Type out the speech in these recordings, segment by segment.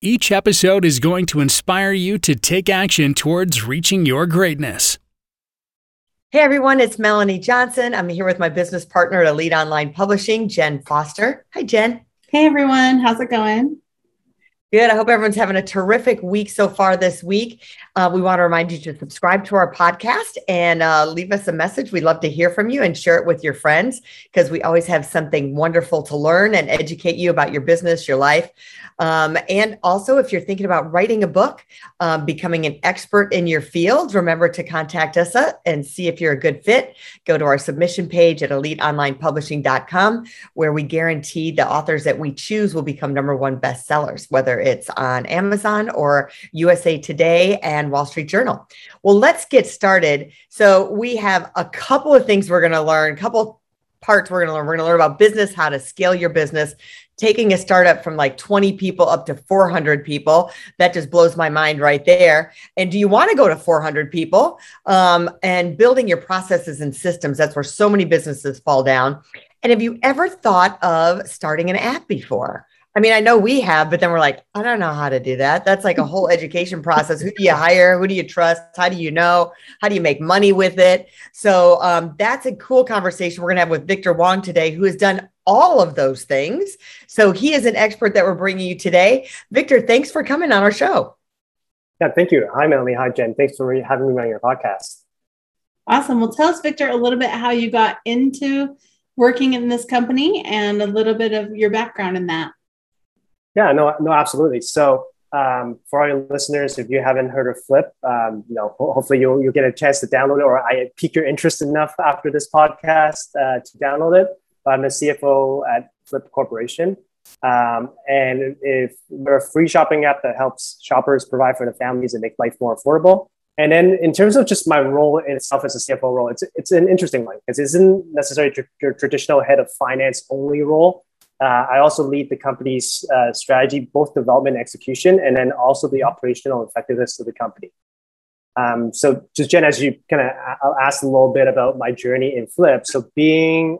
Each episode is going to inspire you to take action towards reaching your greatness. Hey everyone, it's Melanie Johnson. I'm here with my business partner at Elite Online Publishing, Jen Foster. Hi, Jen. Hey everyone, how's it going? Good. I hope everyone's having a terrific week so far this week. Uh, we want to remind you to subscribe to our podcast and uh, leave us a message. We'd love to hear from you and share it with your friends because we always have something wonderful to learn and educate you about your business, your life. Um, and also, if you're thinking about writing a book, um, becoming an expert in your field, remember to contact us uh, and see if you're a good fit. Go to our submission page at eliteonlinepublishing.com, where we guarantee the authors that we choose will become number one bestsellers, whether it's on Amazon or USA Today and Wall Street Journal. Well, let's get started. So, we have a couple of things we're going to learn, a couple parts we're going to learn. We're going to learn about business, how to scale your business, taking a startup from like 20 people up to 400 people. That just blows my mind right there. And do you want to go to 400 people? Um, and building your processes and systems. That's where so many businesses fall down. And have you ever thought of starting an app before? I mean, I know we have, but then we're like, I don't know how to do that. That's like a whole education process. Who do you hire? Who do you trust? How do you know? How do you make money with it? So um, that's a cool conversation we're going to have with Victor Wong today, who has done all of those things. So he is an expert that we're bringing you today. Victor, thanks for coming on our show. Yeah, thank you. Hi, Melanie. Hi, Jen. Thanks for having me on your podcast. Awesome. Well, tell us, Victor, a little bit how you got into working in this company and a little bit of your background in that. Yeah, no, no, absolutely. So, um, for all your listeners, if you haven't heard of Flipp, um, you know, hopefully you'll you'll get a chance to download it, or I pique your interest enough after this podcast uh, to download it. I'm the CFO at Flipp Corporation, um, and if we're a free shopping app that helps shoppers provide for their families and make life more affordable. And then in terms of just my role in itself as a CFO role, it's it's an interesting one because it isn't necessarily your traditional head of finance only role. Uh, I also lead the company's uh, strategy, both development and execution, and then also the operational effectiveness of the company. Um, so, just Jen, as you kind of asked a little bit about my journey in Flipp. So, being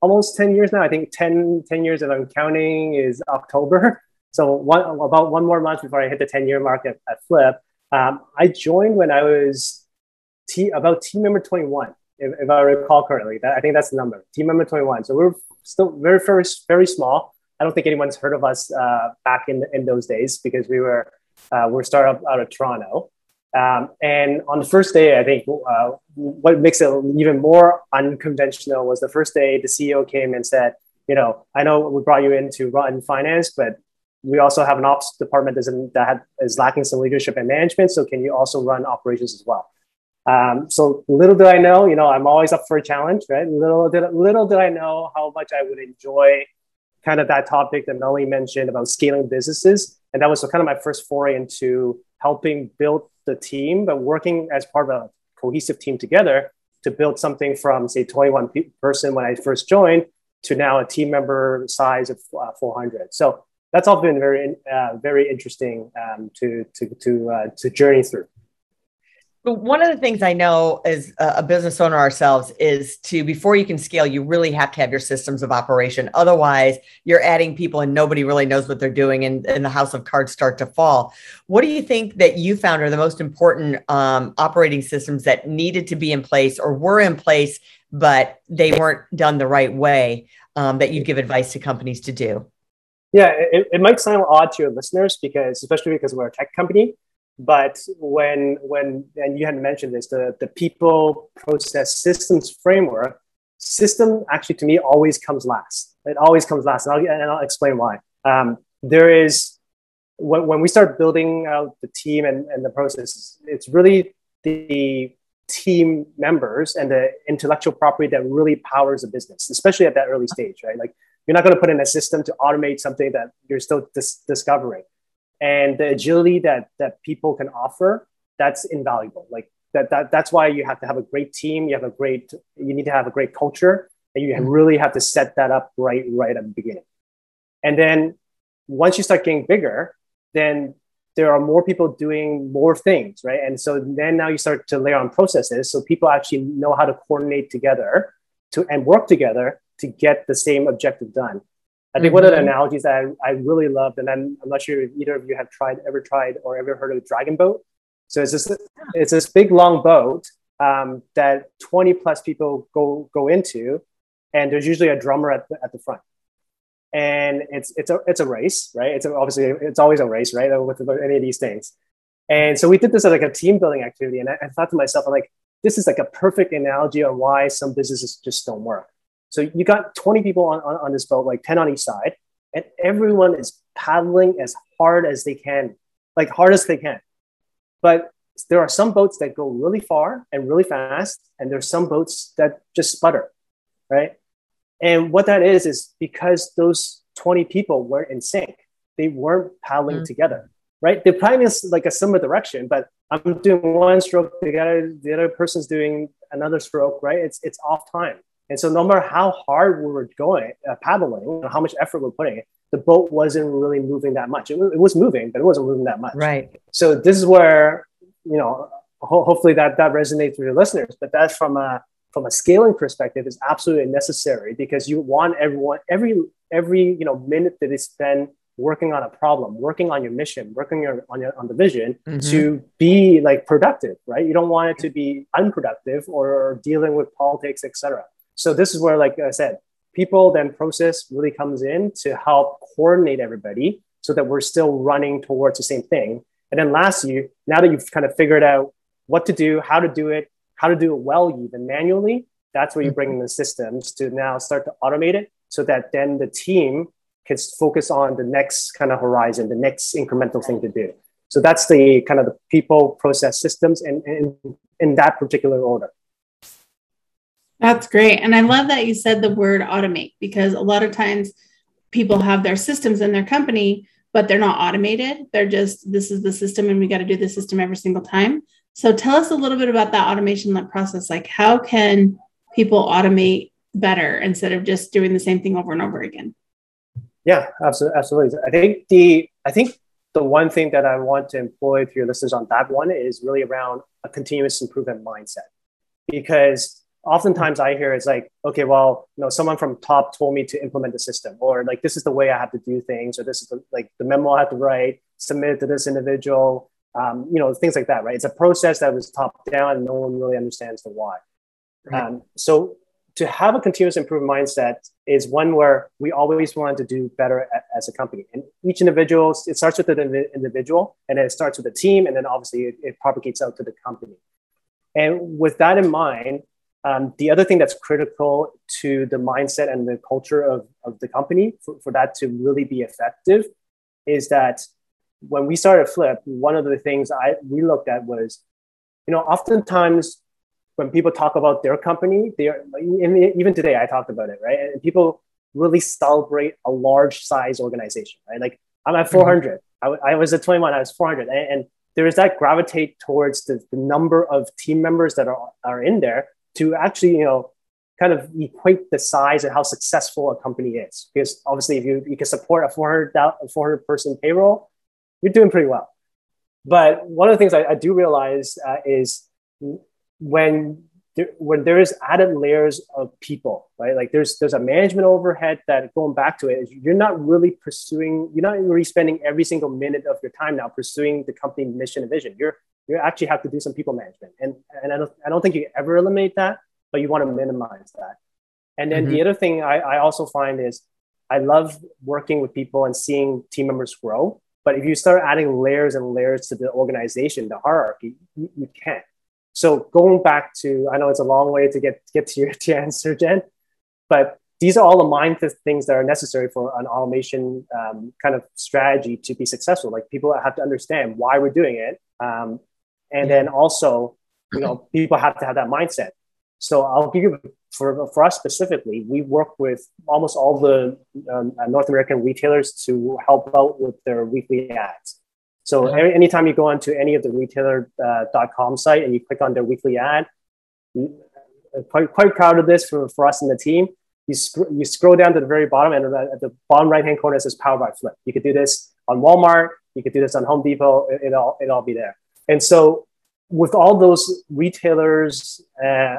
almost 10 years now, I think 10, 10 years if I'm counting is October. So, one, about one more month before I hit the 10 year mark at, at Flipp, um, I joined when I was t- about team member 21, if, if I recall correctly. That, I think that's the number, team member 21. So, we're still very, very, very small. I don't think anyone's heard of us uh, back in, in those days because we were uh, we're startup out of Toronto. Um, and on the first day, I think uh, what makes it even more unconventional was the first day the CEO came and said, you know, I know we brought you in to run finance, but we also have an ops department that is lacking some leadership and management. So can you also run operations as well? Um, so little did I know, you know, I'm always up for a challenge, right? Little did little did I know how much I would enjoy kind of that topic that Melanie mentioned about scaling businesses, and that was kind of my first foray into helping build the team, but working as part of a cohesive team together to build something from say 21 pe- person when I first joined to now a team member size of uh, 400. So that's all been very uh, very interesting um, to to to uh, to journey through one of the things I know as a business owner ourselves is to before you can scale, you really have to have your systems of operation. Otherwise, you're adding people and nobody really knows what they're doing, and, and the house of cards start to fall. What do you think that you found are the most important um, operating systems that needed to be in place or were in place, but they weren't done the right way? Um, that you give advice to companies to do. Yeah, it, it might sound odd to your listeners because, especially because we're a tech company but when when and you had mentioned this, the the people process systems framework system actually to me always comes last. It always comes last, and I'll, and I'll explain why. Um, there is when, when we start building out the team and, and the processes, it's really the team members and the intellectual property that really powers a business, especially at that early stage, right? Like you're not going to put in a system to automate something that you're still dis- discovering and the agility that that people can offer that's invaluable. Like that, that that's why you have to have a great team you have a great you need to have a great culture and you mm-hmm. really have to set that up right right at the beginning. And then once you start getting bigger then there are more people doing more things right? And so then now you start to layer on processes so people actually know how to coordinate together to and work together to get the same objective done I think mm-hmm. one of the mm-hmm. analogies that I, I really loved, and I'm, I'm not sure if either of you have tried, ever tried, or ever heard of a dragon boat. So it's this, it's this big long boat um, that 20 plus people go go into, and there's usually a drummer at the, at the front. And it's it's a it's a race, right? It's a, obviously it's always a race, right? With any of these things. And so we did this as like a team building activity, and I, I thought to myself, I'm like, this is like a perfect analogy on why some businesses just don't work so you got 20 people on, on, on this boat, like 10 on each side, and everyone is paddling as hard as they can, like hard as they can. But there are some boats that go really far and really fast, and there's some boats that just sputter, right? And what that is is because those 20 people weren't in sync, they weren't paddling mm-hmm. together, right? They're paddling like a similar direction, but I'm doing one stroke, the other, the other person's doing another stroke, right? It's it's off time. And so no matter how hard we were going, uh, paddling, how much effort we're putting, the boat wasn't really moving that much. It, it, was moving, but it wasn't moving that much. Right. So this is where, you know, ho- hopefully that, that resonates with your listeners, but that's from a, from a scaling perspective is absolutely necessary because you want everyone, every, every, you know, minute that they spend working on a problem, working on your mission, working on, on, your, on the vision mm-hmm. to be like productive, right? You don't want it to be unproductive or dealing with politics, etc. So this is where, like I said, people then process really comes in to help coordinate everybody so that we're still running towards the same thing. And then lastly, now that you've kind of figured out what to do, how to do it, how to do it well, even manually, that's where you bring in the systems to now start to automate it so that then the team can focus on the next kind of horizon, the next incremental thing to do. So that's the kind of the people, process, systems, and in, in that particular order. That's great. And I love that you said the word automate because a lot of times people have their systems in their company, but they're not automated. They're just, this is the system and we got to do the system every single time. So tell us a little bit about that automation process. Like, how can people automate better instead of just doing the same thing over and over again? Yeah, absolutely. Absolutely. I think the, I think the one thing that I want to employ for your listeners on that one is really around a continuous improvement mindset because oftentimes I hear is like, okay, well, you know, someone from top told me to implement the system, or like this is the way I have to do things, or this is the, like the memo I have to write, submit it to this individual, um, you know, things like that, right? It's a process that was top down, and no one really understands the why. Right. Um, so to have a continuous improvement mindset is one where we always want to do better as a company. And each individual, it starts with the individual, and then it starts with the team, and then obviously it, it propagates out to the company. And with that in mind, um, the other thing that's critical to the mindset and the culture of, of the company for, for that to really be effective is that when we started Flipp, one of the things I we looked at was, you know, oftentimes when people talk about their company, they are even today I talked about it, right? And people really celebrate a large size organization, right? Like I'm at 400. Mm-hmm. I, I was at 21. I was 400, and, and there is that gravitate towards the, the number of team members that are, are in there to actually, you know, kind of equate the size and how successful a company is. Because obviously, if you, you can support a 400, 400 person payroll, you're doing pretty well. But one of the things I, I do realize uh, is when there, when there is added layers of people, right? Like there's there's a management overhead that going back to it, you're not really pursuing, you're not really spending every single minute of your time now pursuing the company mission and vision. You're you actually have to do some people management. And, and I, don't, I don't think you ever eliminate that, but you want to minimize that. And then mm-hmm. the other thing I, I also find is I love working with people and seeing team members grow. But if you start adding layers and layers to the organization, the hierarchy, you, you can't. So going back to, I know it's a long way to get, get to your to answer, Jen, but these are all the mindset things that are necessary for an automation um, kind of strategy to be successful. Like people have to understand why we're doing it, um, and then also you know people have to have that mindset so i'll give you for, for us specifically we work with almost all the um, north american retailers to help out with their weekly ads So uh-huh. anytime you go onto any of the retailer.com uh, site and you click on their weekly ad, quite, quite proud of this for, for us in the team. You, sc- you scroll down to the very bottom and at the bottom right hand corner says Power by Flipp. You could do this on Walmart, you could do this on Home Depot, it, it all, it all be there. And so with all those retailers, uh,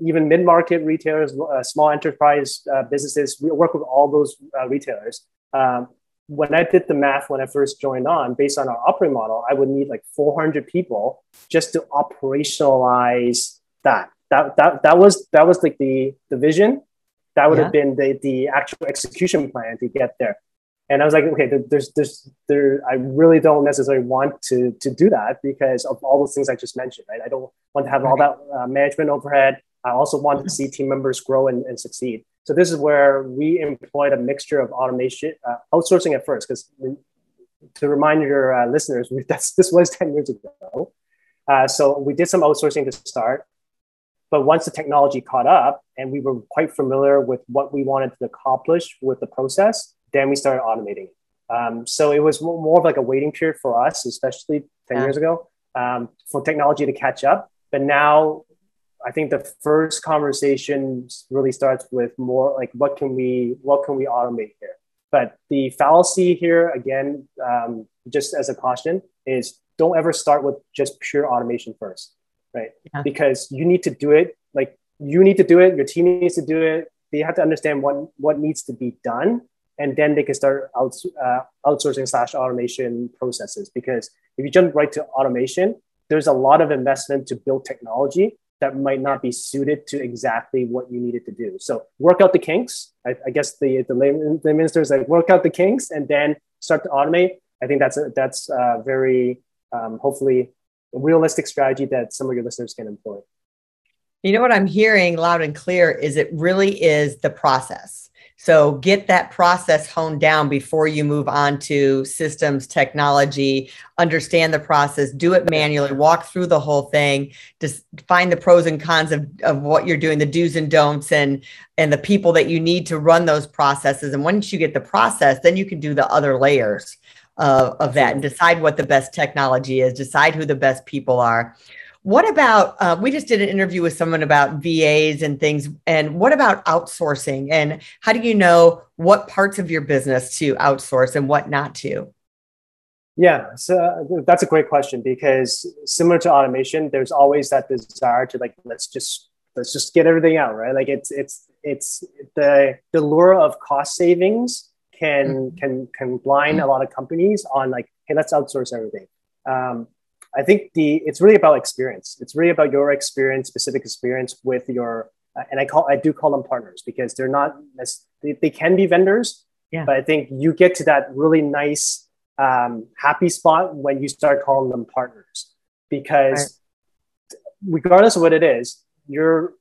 even mid-market retailers, uh, small enterprise uh, businesses, we work with all those uh, retailers. Um, when I did the math when I first joined on, based on our operating model, I would need like 400 people just to operationalize that. That that that was that was like the the vision. That would yeah. have been the the actual execution plan to get there. And I was like, okay, there's there's there. I really don't necessarily want to to do that because of all those things I just mentioned. Right? I don't want to have all that uh, management overhead. I also want to see team members grow and, and succeed. So this is where we employed a mixture of automation, uh, outsourcing at first, because to remind your uh, listeners, we, that's, this was 10 years ago. Uh, so we did some outsourcing to start. But once the technology caught up and we were quite familiar with what we wanted to accomplish with the process, then we started automating. Um, so it was more of like a waiting period for us, especially 10 yeah. years ago, um, for technology to catch up. But now I think the first conversation really starts with more like what can we what can we automate here. But the fallacy here again, um, just as a caution, is don't ever start with just pure automation first, right? Yeah. Because you need to do it like you need to do it. Your team needs to do it. They have to understand what what needs to be done, and then they can start out, uh, outsourcing slash automation processes. Because if you jump right to automation, there's a lot of investment to build technology that might not be suited to exactly what you needed to do. So work out the kinks. I, I guess the the, the minister is like work out the kinks and then start to automate. I think that's a, that's a very um, hopefully a realistic strategy that some of your listeners can employ. You know what I'm hearing loud and clear is it really is the process. So get that process honed down before you move on to systems, technology, understand the process, do it manually, walk through the whole thing, just find the pros and cons of, of what you're doing, the do's and don'ts and and the people that you need to run those processes. And once you get the process, then you can do the other layers of, of that and decide what the best technology is, decide who the best people are. What about, uh, we just did an interview with someone about VAs and things. And what about outsourcing? And how do you know what parts of your business to outsource and what not to? Yeah, so uh, that's a great question because similar to automation, there's always that desire to like, let's just let's just get everything out, right? Like it's it's it's the the lure of cost savings can mm-hmm. can can blind a lot of companies on like, hey, let's outsource everything. Um, I think the it's really about experience. It's really about your experience, specific experience with your, uh, and I call I do call them partners because they're not they, they can be vendors, yeah. but I think you get to that really nice um, happy spot when you start calling them partners because right. regardless of what it is, you're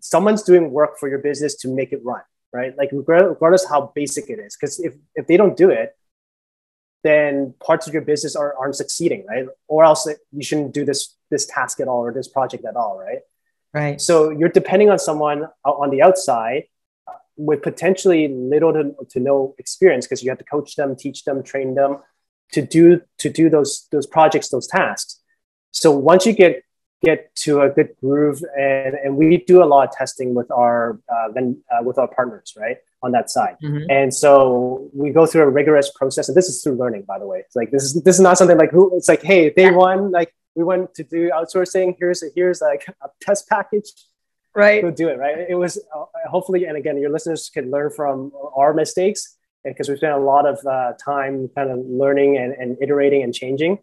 someone's doing work for your business to make it run, right? Like regardless how basic it is, because if if they don't do it, then parts of your business are, aren't succeeding, right? Or else you shouldn't do this this task at all or this project at all, right? Right. So you're depending on someone uh, on the outside with potentially little to, to no experience because you have to coach them, teach them, train them to do to do those those projects, those tasks. So once you get get to a good groove, and and we do a lot of testing with our uh, uh, with our partners, right? on that side. Mm-hmm. And so we go through a rigorous process, and this is through learning, by the way. It's like this is this is not something like who it's like, hey, day yeah. one, like we went to do outsourcing. Here's a, here's like a test package. Right. Go do it. Right. It was uh, hopefully, and again, your listeners can learn from our mistakes because we spent a lot of uh, time kind of learning and, and iterating and changing.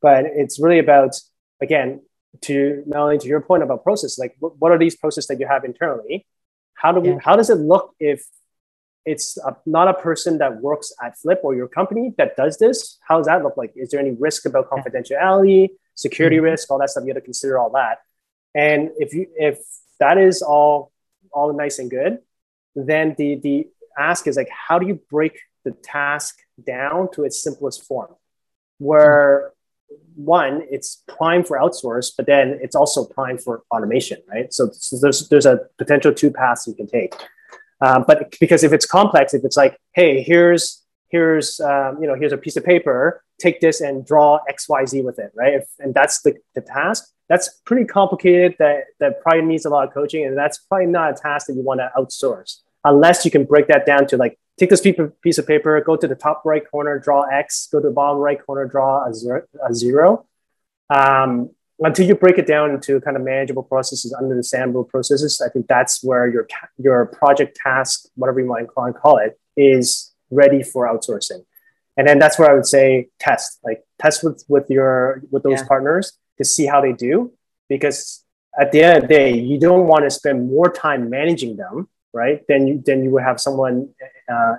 But it's really about again to Melanie to your point about process. Like, what are these processes that you have internally? How do we? Yeah. How does it look if it's a, not a person that works at Flipp or your company that does this. How does that look like? Is there any risk about confidentiality, security mm-hmm. risk, all that stuff? You have to consider all that. And if you if that is all all nice and good, then the the ask is like, how do you break the task down to its simplest form? Where one, it's prime for outsource, but then it's also prime for automation, right? So, so there's there's a potential two paths you can take. Um, but because if it's complex, if it's like, hey, here's here's um, you know here's a piece of paper, take this and draw xyz with it right if, and that's the, the task that's pretty complicated that that probably needs a lot of coaching and that's probably not a task that you want to outsource unless you can break that down to like take this piece of paper go to the top right corner draw x go to the bottom right corner draw a zero, a zero. Um, until you break it down into kind of manageable processes, understandable processes, I think that's where your your project task, whatever you might call it, is ready for outsourcing. And then that's where I would say test, like test with with your with those yeah. partners to see how they do, because at the end of the day, you don't want to spend more time managing them, right? Then you then you would have someone uh,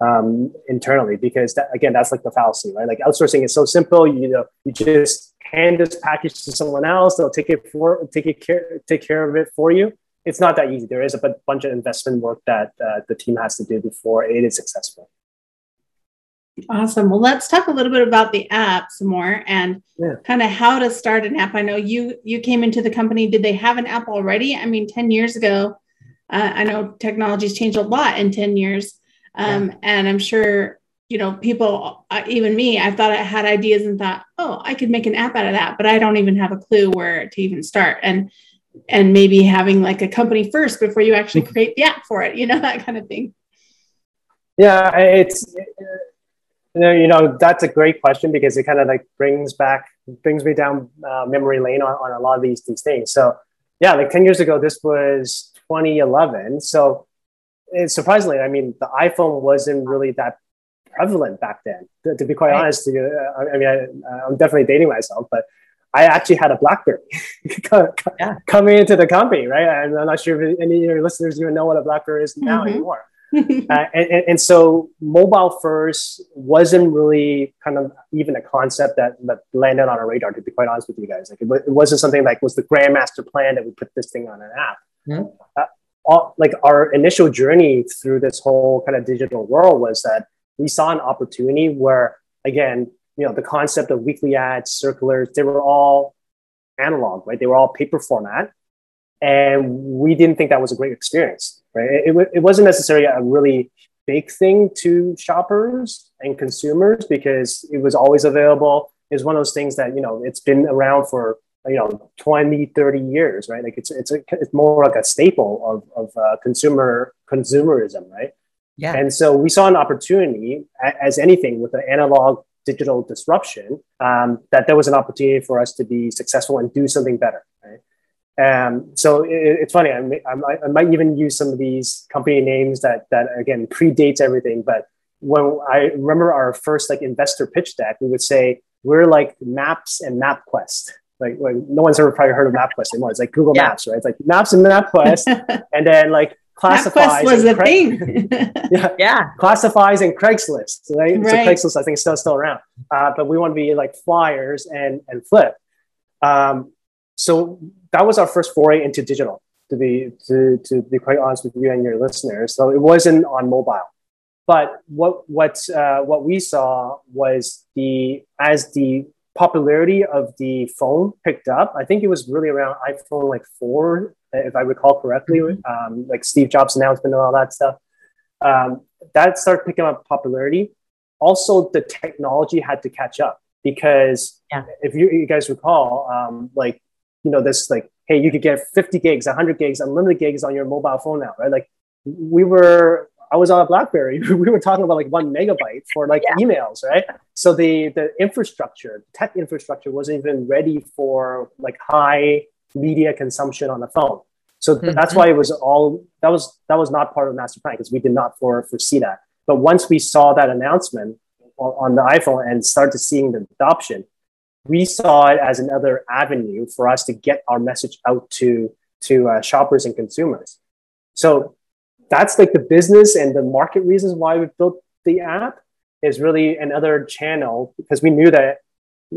um, internally, because that, again, that's like the fallacy, right? Like outsourcing is so simple. You know, you just hand this package to someone else. They'll take it for take it care take care of it for you. It's not that easy. There is a bunch of investment work that uh, the team has to do before it is successful. Awesome. Well, let's talk a little bit about the app some more and yeah. kind of how to start an app. I know you you came into the company. Did they have an app already? I mean, ten years ago, uh, I know technology's changed a lot in ten years, um, yeah. and I'm sure you know, people, uh, even me, I thought I had ideas and thought, oh, I could make an app out of that, but I don't even have a clue where to even start. And and maybe having like a company first before you actually mm-hmm. create the app for it, you know, that kind of thing. Yeah, it's you know, you know that's a great question because it kind of like brings back brings me down uh, memory lane on, on a lot of these these things. So yeah, like ten years ago, this was 2011. So surprisingly, I mean, the iPhone wasn't really that prevalent back then. To, to be quite right. honest, you, uh, I mean, I, am definitely dating myself, but I actually had a BlackBerry yeah. coming into the company, right? And I'm not sure if any of your listeners even know what a BlackBerry is now mm-hmm. anymore. uh, and, and, and, so mobile first wasn't really kind of even a concept that, that landed on our radar, to be quite honest with you guys. Like it, it wasn't something like was the grandmaster plan that we put this thing on an app. Mm-hmm. Uh, all, like our initial journey through this whole kind of digital world was that we saw an opportunity where, again, you know, the concept of weekly ads, circulars, they were all analog, right? They were all paper format. And we didn't think that was a great experience, right? It, it, it wasn't necessarily a really big thing to shoppers and consumers because it was always available. It's one of those things that, you know, it's been around for, you know, 20, 30 years, right? Like it's, it's, a, it's more like a staple of, of uh, consumer consumerism, right? Yeah. And so we saw an opportunity, as anything with the analog digital disruption, um, that there was an opportunity for us to be successful and do something better. Right? Um, so it, it's funny. I, may, I, might, I might even use some of these company names that that again predates everything. But when I remember our first like investor pitch deck, we would say we're like Maps and MapQuest. Like, like no one's ever probably heard of MapQuest anymore. It's like Google yeah. Maps, right? It's like Maps and MapQuest, and then like classifies was a Cra- thing. yeah, yeah, classifies and Craigslist. Right? right. So Craigslist, I think, is still still around. Uh, but we want to be like flyers and and Flipp. Um, so that was our first foray into digital. To be to to be quite honest with you and your listeners, so it wasn't on mobile. But what what uh, what we saw was the as the popularity of the phone picked up. I think it was really around iPhone like four, if I recall correctly, mm-hmm. um, like Steve Jobs' announcement and all that stuff. Um, that started picking up popularity. Also, the technology had to catch up because yeah. if you, you, guys recall, um, like you know this like hey you could get 50 gigs 100 gigs unlimited gigs on your mobile phone now right like we were I was on a BlackBerry. we were talking about like one megabyte for like yeah. emails, right? So the the infrastructure, tech infrastructure, wasn't even ready for like high media consumption on the phone. So mm-hmm. that's why it was all that was that was not part of the master plan because we did not for, foresee that. But once we saw that announcement on, on the iPhone and started seeing the adoption, we saw it as another avenue for us to get our message out to to uh, shoppers and consumers. So that's like the business and the market reasons why we built the app is really another channel because we knew that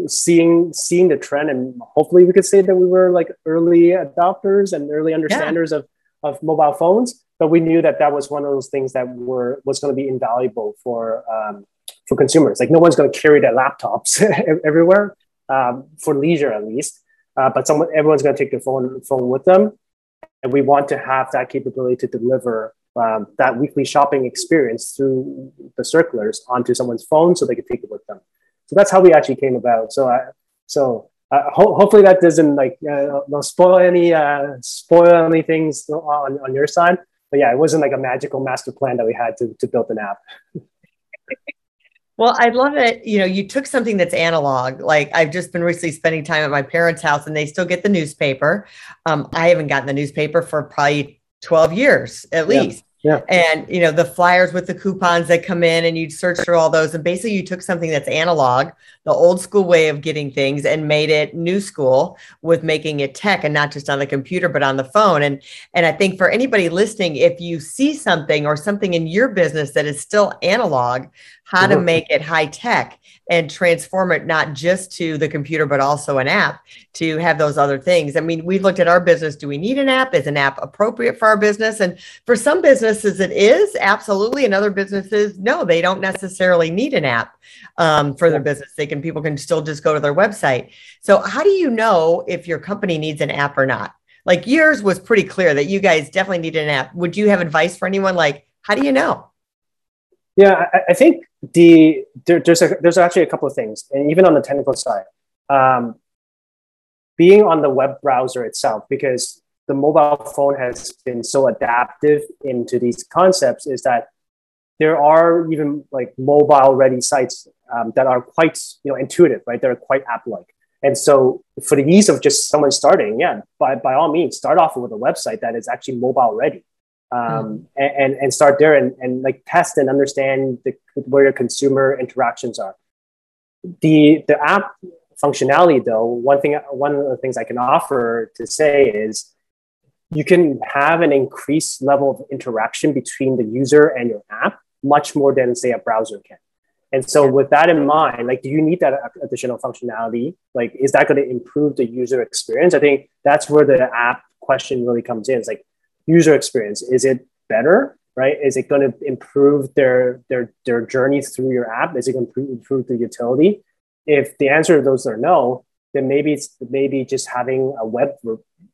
seeing seeing the trend and hopefully we could say that we were like early adopters and early understanders yeah. of of mobile phones but we knew that that was one of those things that were was going to be invaluable for um, for consumers like no one's going to carry their laptops everywhere um, for leisure at least uh, but someone everyone's going to take their phone phone with them and we want to have that capability to deliver um, that weekly shopping experience through the circulars onto someone's phone so they can take it with them. So that's how we actually came about. So I, so uh, ho- hopefully that doesn't like uh, don't spoil any uh, spoil any things on, on your side. But yeah, it wasn't like a magical master plan that we had to to build an app. Well, I love it. You know, you took something that's analog. Like I've just been recently spending time at my parents' house and they still get the newspaper. Um, I haven't gotten the newspaper for probably 12 years at yeah. least. Yeah. And you know, the flyers with the coupons that come in and you'd search through all those. And basically you took something that's analog, the old school way of getting things and made it new school with making it tech and not just on the computer, but on the phone. And and I think for anybody listening, if you see something or something in your business that is still analog, how mm-hmm. to make it high tech and transform it not just to the computer but also an app to have those other things. I mean we've looked at our business. Do we need an app? Is an app appropriate for our business? And for some businesses it is absolutely. And other businesses no they don't necessarily need an app um, for their business. They can people can still just go to their website. So how do you know if your company needs an app or not? Like yours was pretty clear that you guys definitely need an app. Would you have advice for anyone? Like how do you know yeah, I, I think the there, there's a, there's actually a couple of things, and even on the technical side, um, being on the web browser itself, because the mobile phone has been so adaptive into these concepts, is that there are even like mobile ready sites um, that are quite you know intuitive, right? They're quite app like. And so, for the ease of just someone starting, yeah, by, by all means, start off with a website that is actually mobile ready um, mm. and, and start there and, and like test and understand the, where your consumer interactions are. The, the app functionality though, one thing, one of the things I can offer to say is you can have an increased level of interaction between the user and your app much more than say a browser can. And so with that in mind, like, do you need that additional functionality? Like, is that going to improve the user experience? I think that's where the app question really comes in. It's like, user experience? Is it better? Right? Is it going to improve their their their journey through your app? Is it going to improve the utility? If the answer to those are no, then maybe it's maybe just having a web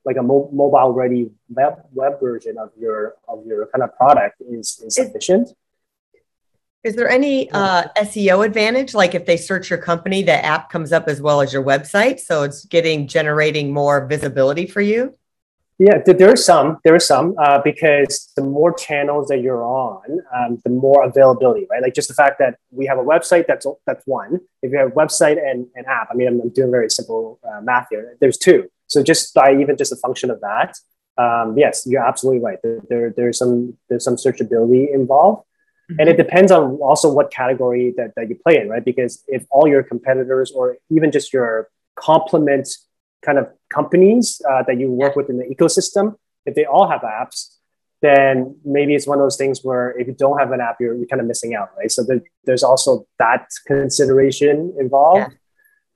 like a mo- mobile ready web web version of your of your kind of product is, is sufficient. Is there any uh, SEO advantage? Like if they search your company, the app comes up as well as your website, so it's getting generating more visibility for you. Yeah, there are some. There are some uh, because the more channels that you're on, um, the more availability, right? Like just the fact that we have a website, that's that's one. If you have a website and an app, I mean, I'm, I'm doing very simple uh, math here. There's two. So just by even just a function of that, um, yes, you're absolutely right. There, there, there's some there's some searchability involved, mm-hmm. and it depends on also what category that, that you play in, right? Because if all your competitors or even just your complement kind of companies uh, that you work with in the ecosystem, if they all have apps, then maybe it's one of those things where if you don't have an app, you're, you're kind of missing out, right? So there, there's also that consideration involved.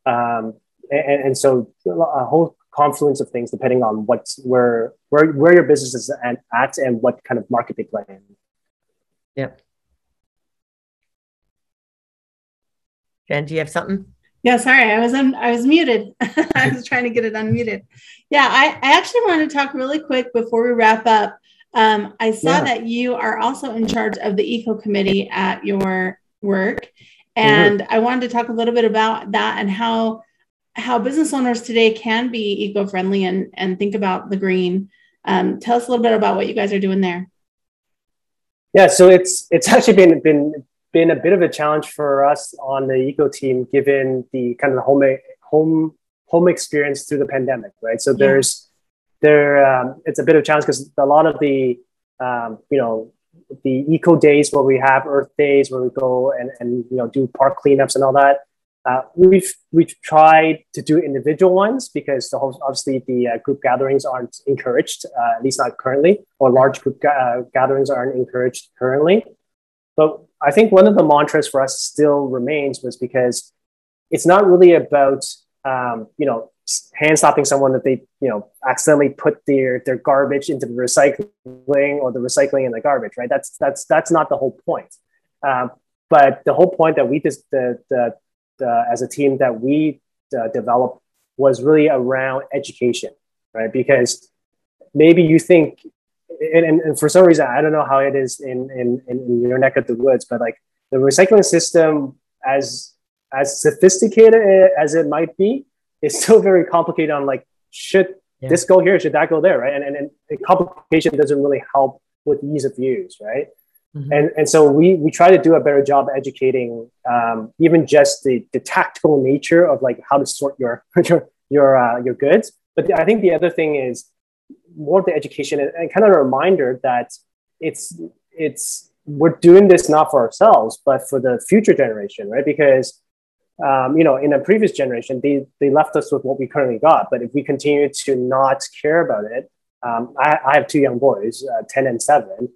Yeah. Um, and, and so a whole confluence of things depending on what's where where where your business is at and what kind of market they play in. Yep. Jen, do you have something? Yeah, sorry, I was un- I was muted. I was trying to get it unmuted. Yeah, I, I actually want to talk really quick before we wrap up. Um, I saw yeah. that you are also in charge of the eco committee at your work, and mm-hmm. I wanted to talk a little bit about that and how how business owners today can be eco friendly and and think about the green. Um, tell us a little bit about what you guys are doing there. Yeah, so it's it's actually been been been a bit of a challenge for us on the eco team, given the kind of the home home home experience through the pandemic, right? So yeah. there's there um, it's a bit of a challenge because a lot of the um, you know the eco days where we have Earth days where we go and and you know do park cleanups and all that. Uh, we've we've tried to do individual ones because the whole, obviously the uh, group gatherings aren't encouraged, uh, at least not currently, or large group ga- uh, gatherings aren't encouraged currently. But I think one of the mantras for us still remains was because it's not really about um, you know hand stopping someone that they you know accidentally put their their garbage into the recycling or the recycling in the garbage right? That's that's that's not the whole point. Um, but the whole point that we just the, the, the as a team that we uh, developed was really around education right? Because maybe you think and, and, and, for some reason, I don't know how it is in, in, in your neck of the woods, but like the recycling system as as sophisticated as it might be, is still very complicated on like, should yeah. this go here? Should that go there? Right. And, and, and the complication doesn't really help with ease of use. Right. Mm-hmm. And, and so we, we try to do a better job educating um, even just the, the tactical nature of like how to sort your, your, your, uh, your goods. But I think the other thing is more of the education and, and kind of a reminder that it's, it's, we're doing this not for ourselves, but for the future generation, right? Because um, you know, in a previous generation, they, they left us with what we currently got. But if we continue to not care about it, um, I, I, have two young boys, uh, 10 and 7.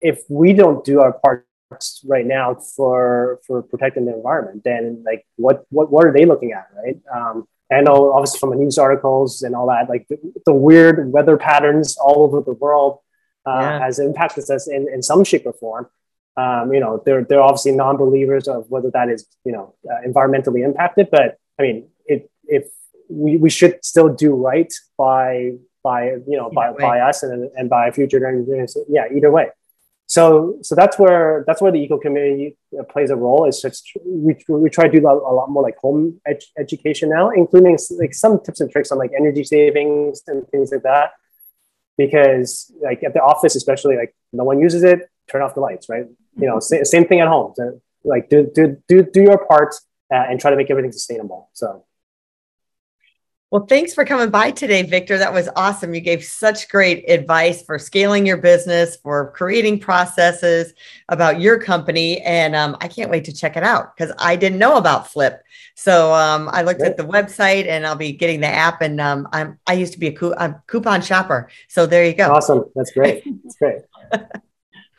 If we don't do our parts right now for for protecting the environment, then like what what, what are they looking at, right? Um, Know obviously from the news articles and all that, like the, the weird weather patterns all over the world uh, yeah. has impacted us in, in some shape or form um, you know, they're they're obviously non-believers of whether that is you know uh, environmentally impacted. But I mean, it, if we, we should still do right by by you know by, by us and and by future generations. Yeah, either way. So so that's where that's where the eco community uh, plays a role. Is just we, we try to do a, a lot more like home ed- education now, including like some tips and tricks on like energy savings and things like that. Because like at the office, especially, like no one uses it. Turn off the lights, right? you know, sa- same thing at home. So, like do, do, do, do your part uh, and try to make everything sustainable. So. Well, thanks for coming by today, Victor. That was awesome. You gave such great advice for scaling your business, for creating processes about your company. And um, I can't wait to check it out because I didn't know about Flipp. So um, I looked at the website and I'll be getting the app. And um, I'm, I used to be a, coup- a coupon shopper. So there you go. Awesome. That's great. That's great.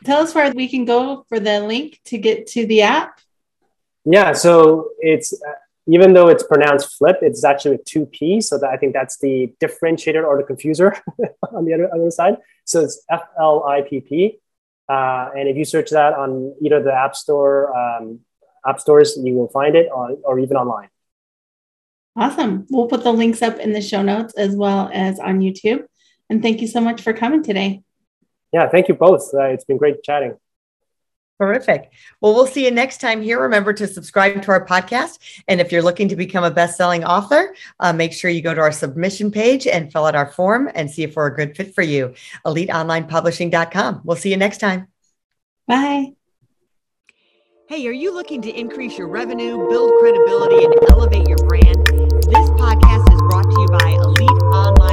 tell us where we can go for the link to get to the app. Yeah, so it's uh, even though it's pronounced flip, it's actually with two P. So that I think that's the differentiator or the confuser on the other, other side. So it's F L I P P. Uh, and if you search that on either the App Store, um, app stores, you will find it, or, or even online. Awesome. We'll put the links up in the show notes as well as on YouTube. And thank you so much for coming today. Yeah, thank you both. Uh, it's been great chatting. Terrific. Well, we'll see you next time here. Remember to subscribe to our podcast. And if you're looking to become a best selling author, uh, make sure you go to our submission page and fill out our form and see if we're a good fit for you. EliteOnlinePublishing.com. We'll see you next time. Bye. Hey, are you looking to increase your revenue, build credibility, and elevate your brand? This podcast is brought to you by Elite Online